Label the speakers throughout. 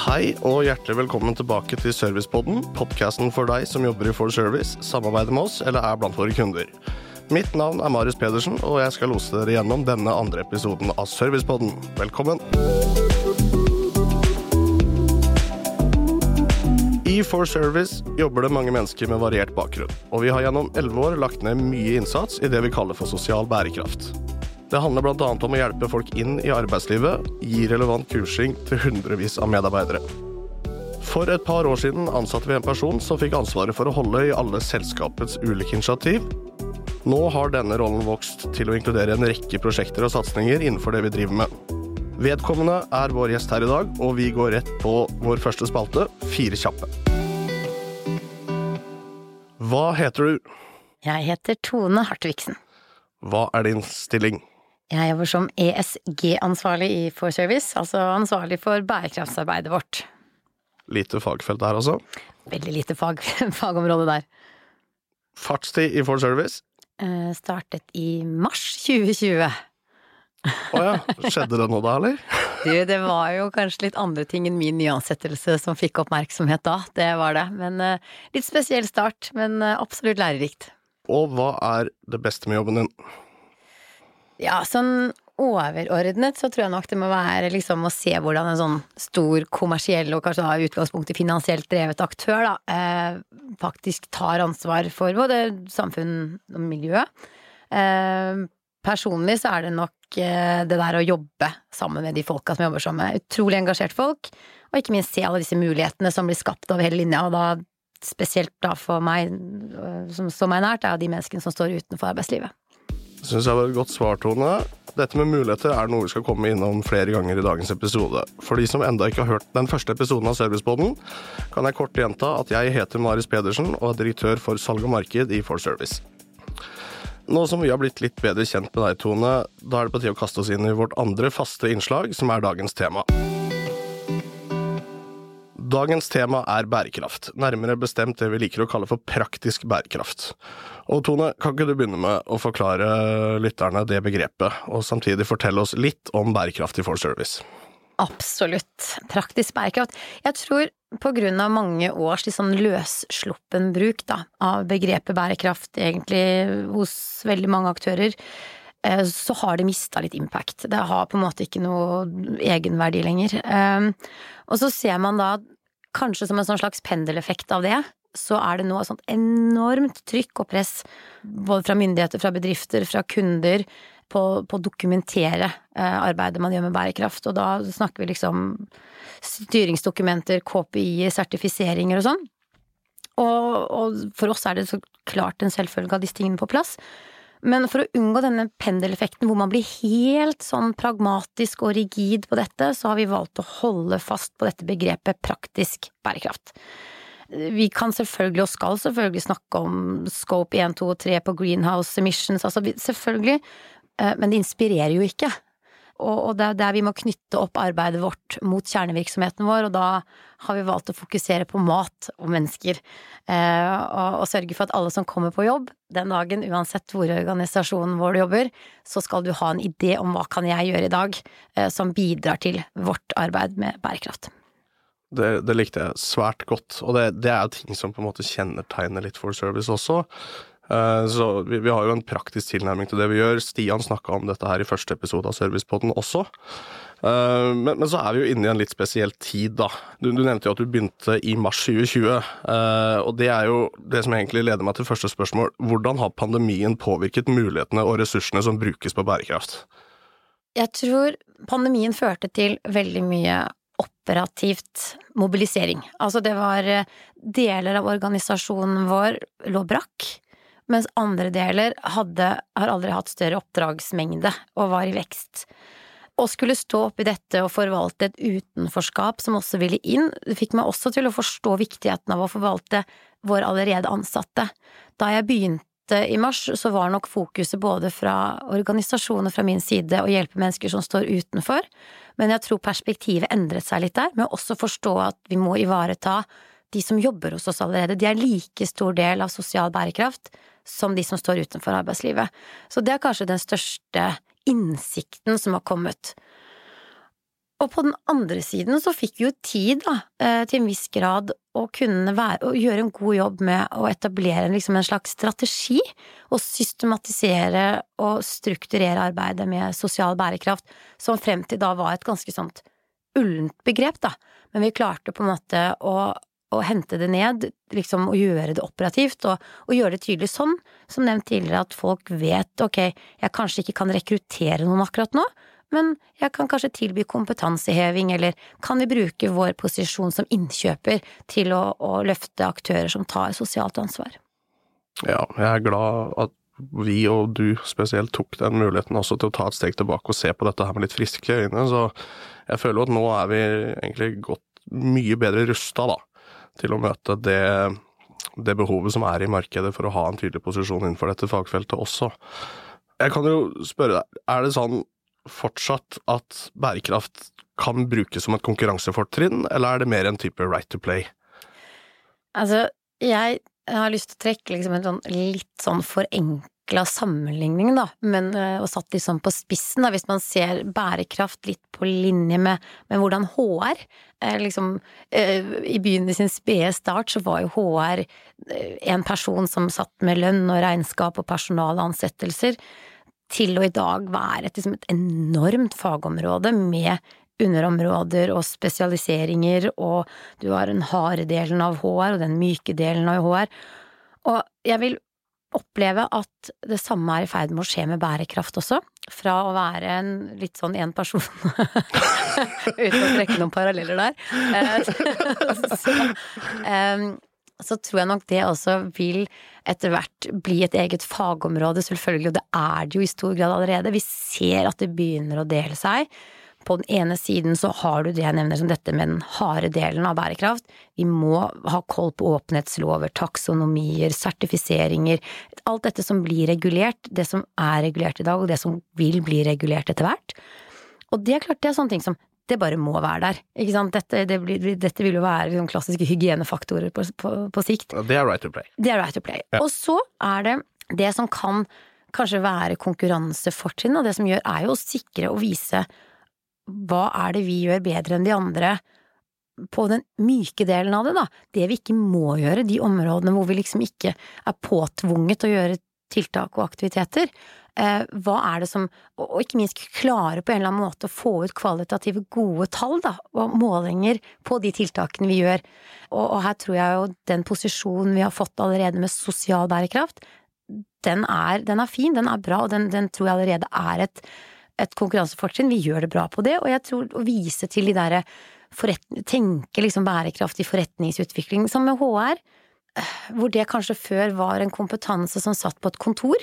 Speaker 1: Hei og hjertelig velkommen tilbake til Servicepodden, podkasten for deg som jobber i For Service, samarbeider med oss eller er blant våre kunder. Mitt navn er Marius Pedersen, og jeg skal lose dere gjennom denne andre episoden av Servicepodden. Velkommen! I For Service jobber det mange mennesker med variert bakgrunn, og vi har gjennom elleve år lagt ned mye innsats i det vi kaller for sosial bærekraft. Det handler bl.a. om å hjelpe folk inn i arbeidslivet, gi relevant kursing til hundrevis av medarbeidere. For et par år siden ansatte vi en person som fikk ansvaret for å holde i alle selskapets ulike initiativ. Nå har denne rollen vokst til å inkludere en rekke prosjekter og satsinger innenfor det vi driver med. Vedkommende er vår gjest her i dag, og vi går rett på vår første spalte, Fire kjappe. Hva heter du?
Speaker 2: Jeg heter Tone Hartvigsen.
Speaker 1: Hva er din stilling?
Speaker 2: Jeg jobber som ESG-ansvarlig i For Service, altså ansvarlig for bærekraftsarbeidet vårt.
Speaker 1: Lite fagfelt der, altså.
Speaker 2: Veldig lite fag, fagområde der.
Speaker 1: Fartstid i For Service?
Speaker 2: Eh, startet i mars 2020.
Speaker 1: Å ja. Skjedde det noe da, eller?
Speaker 2: Du, det var jo kanskje litt andre ting enn min nyansettelse som fikk oppmerksomhet da, det var det. Men eh, litt spesiell start, men eh, absolutt lærerikt.
Speaker 1: Og hva er det beste med jobben din?
Speaker 2: Ja, sånn overordnet så tror jeg nok det må være liksom å se hvordan en sånn stor kommersiell og kanskje da i utgangspunktet finansielt drevet aktør da, eh, faktisk tar ansvar for både samfunn og miljø. Eh, personlig så er det nok eh, det der å jobbe sammen med de folka som jobber sammen. Utrolig engasjert folk, og ikke minst se alle disse mulighetene som blir skapt over hele linja, og da spesielt da for meg, eh, som står meg nært, er jo de menneskene som står utenfor arbeidslivet.
Speaker 1: Syns jeg var et godt svar, Tone. Dette med muligheter er noe vi skal komme innom flere ganger i dagens episode. For de som enda ikke har hørt den første episoden av Serviceboden, kan jeg kort gjenta at jeg heter Marius Pedersen og er direktør for salg og marked i For Service. Nå som vi har blitt litt bedre kjent med deg, Tone, da er det på tide å kaste oss inn i vårt andre faste innslag, som er dagens tema. Dagens tema er bærekraft, nærmere bestemt det vi liker å kalle for praktisk bærekraft. Og Tone, kan ikke du begynne med å forklare lytterne det begrepet, og samtidig fortelle oss litt om bærekraft i For Service?
Speaker 2: Absolutt. Praktisk bærekraft. Jeg tror på grunn av mange års litt sånn løssluppen bruk da, av begrepet bærekraft egentlig hos veldig mange aktører, eh, så har det mista litt impact. Det har på en måte ikke noe egenverdi lenger. Eh, og så ser man da kanskje som en sånn slags pendeleffekt av det, så er det nå et sånt enormt trykk og press, både fra myndigheter, fra bedrifter, fra kunder, på, å dokumentere eh, arbeidet man gjør med bærekraft. Og da snakker vi liksom styringsdokumenter, KPI-er, sertifiseringer og sånn. Og, og, for oss er det så klart en selvfølge av disse tingene på plass. Men for å unngå denne pendeleffekten hvor man blir helt sånn pragmatisk og rigid på dette, så har vi valgt å holde fast på dette begrepet praktisk bærekraft. Vi kan selvfølgelig, og skal selvfølgelig, snakke om scope 1, 2 og 3 på greenhouse emissions, altså selvfølgelig, eh, men det inspirerer jo ikke. Og det er der vi må knytte opp arbeidet vårt mot kjernevirksomheten vår, og da har vi valgt å fokusere på mat og mennesker. Eh, og sørge for at alle som kommer på jobb den dagen, uansett hvor organisasjonen vår jobber, så skal du ha en idé om hva kan jeg gjøre i dag eh, som bidrar til vårt arbeid med bærekraft.
Speaker 1: Det, det, likte jeg svært godt, og det, det er jo ting som på en måte kjennetegner litt for service også. Uh, så vi, vi, har jo en praktisk tilnærming til det vi gjør. Stian snakka om dette her i første episode av Servicepodden også. Uh, men, men, så er vi jo inne i en litt spesiell tid, da. Du, du nevnte jo at du begynte i mars 2020. Uh, og det er jo det som egentlig leder meg til første spørsmål. Hvordan har pandemien påvirket mulighetene og ressursene som brukes på bærekraft?
Speaker 2: Jeg tror pandemien førte til veldig mye operativt mobilisering. Altså det var eh, deler av organisasjonen vår lå brakk, mens andre deler hadde, har aldri hatt større oppdragsmengde og var i vekst. Å skulle stå oppi dette og forvalte et utenforskap som også ville inn, fikk meg også til å forstå viktigheten av å forvalte våre allerede ansatte. Da jeg begynte i mars, så var nok fokuset både fra organisasjoner fra min side å hjelpe mennesker som står utenfor, men jeg tror perspektivet endret seg litt der, med å også forstå at vi må ivareta de som jobber hos oss allerede. De er like stor del av sosial bærekraft som de som står utenfor arbeidslivet. Så det er kanskje den største innsikten som har kommet. Og på den andre siden så fikk vi jo tid, da, eh, til en viss grad, å kunne være, å gjøre en god jobb med å etablere liksom en slags strategi, og systematisere og strukturere arbeidet med sosial bærekraft, som frem til da var et ganske sånt ullent begrep, da. Men vi klarte på en måte å, å hente det ned, liksom, og gjøre det operativt, og, og, gjøre det tydelig sånn, som nevnt tidligere, at folk vet ok, jeg kanskje ikke kan rekruttere noen akkurat nå, men jeg kan kanskje tilby kompetanseheving, eller kan vi bruke vår posisjon som innkjøper til å, å løfte aktører som tar sosialt ansvar?
Speaker 1: Ja, jeg er glad at vi og du spesielt tok den muligheten også til å ta et steg tilbake og se på dette her med litt friske øyne, så jeg føler at nå er vi egentlig gått mye bedre rusta, da, til å møte det, det behovet som er i markedet for å ha en tydelig posisjon innenfor dette fagfeltet også. Jeg kan jo spørre deg, er det sånn fortsatt at bærekraft kan brukes som et konkurransefortrinn, eller er det mer en type right to play?
Speaker 2: Altså, jeg har lyst til å trekke liksom en sånn litt sånn forenkla sammenligning, da, men eh, og satt litt sånn på spissen, da, hvis man ser bærekraft litt på linje med, med hvordan HR eh, liksom eh, I begynnelsen sin spede start så var jo HR en person som satt med lønn og regnskap og personalansettelser til å i dag være et, liksom et enormt fagområde med underområder og spesialiseringer, og du har den harde delen av HR og den myke delen av HR. Og jeg vil oppleve at det samme er i ferd med å skje med bærekraft også. Fra å være en litt sånn én person Uten å trekke noen paralleller der. Eh, så, um, så tror jeg nok det også vil etter hvert bli et eget fagområde, selvfølgelig, og det er det jo i stor grad allerede. Vi ser at det begynner å dele seg. På den ene siden så har du det jeg nevner som dette med den harde delen av bærekraft. Vi må ha koll på åpenhetslover, taksonomier, sertifiseringer, alt dette som blir regulert, det som er regulert i dag, og det som vil bli regulert etter hvert. Og det er klart det er sånne ting som det bare må være der. Ikke sant? Dette, det blir, dette vil jo være liksom klassiske hygienefaktorer på, på, på, sikt.
Speaker 1: Det er right to play.
Speaker 2: Det er right to play. Ja. Og så er det det som kan kanskje være konkurransefortrinn, og det som gjør er jo å sikre og vise hva er det vi gjør bedre enn de andre på den myke delen av det, da. Det vi ikke må gjøre, de områdene hvor vi liksom ikke er påtvunget å gjøre tiltak og aktiviteter. Eh, hva er det som Og ikke minst klare på en eller annen måte å få ut kvalitative gode tall, da, og målinger på de tiltakene vi gjør. Og, og her tror jeg jo den posisjonen vi har fått allerede med sosial bærekraft, den er, den er fin, den er bra, og den, den tror jeg allerede er et, et konkurransefortrinn. Vi gjør det bra på det, og jeg tror å vise til de derre Tenke liksom bærekraftig forretningsutvikling, som med HR, eh, hvor det kanskje før var en kompetanse som satt på et kontor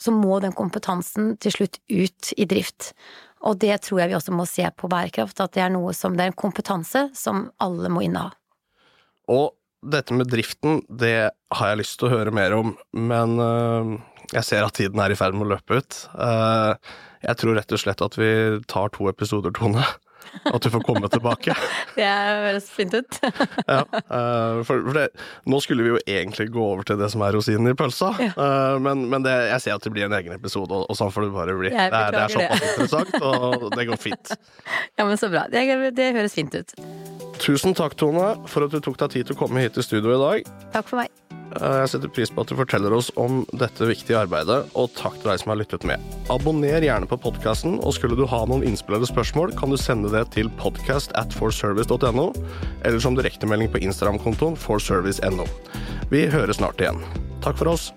Speaker 2: så må den kompetansen til slutt ut i drift. Og det tror jeg vi også må se på bærekraft, at det er noe som det er en kompetanse som alle må inneha.
Speaker 1: Og dette med driften, det har jeg lyst til å høre mer om, men uh, jeg ser at tiden er i ferd med å løpe ut. Uh, jeg tror rett og slett at vi tar to episoder, Tone. At du får komme tilbake.
Speaker 2: det høres fint ut.
Speaker 1: ja, uh, for, for det, nå skulle vi jo egentlig gå over til det som er rosinen i pølsa, ja. uh, men, men det, jeg ser at det blir en egen episode, og, og sånn får det bare bli. Det er, det er, såpass interessant, og det går fint.
Speaker 2: Ja, men så bra. Det, det høres fint ut.
Speaker 1: Tusen takk, Tone, for at du tok deg tid til å komme hit til studio i dag.
Speaker 2: Takk for meg.
Speaker 1: Eh, jeg setter pris på at du forteller oss om dette viktige arbeidet, og takk til deg som har lyttet med. Abonner gjerne på podkasten, og skulle du ha noen innspill eller spørsmål, kan du sende det til podcast at forservice.no, eller som direktemelding på Instagram-kontoen forservice.no. Vi høres snart igjen. Takk for oss.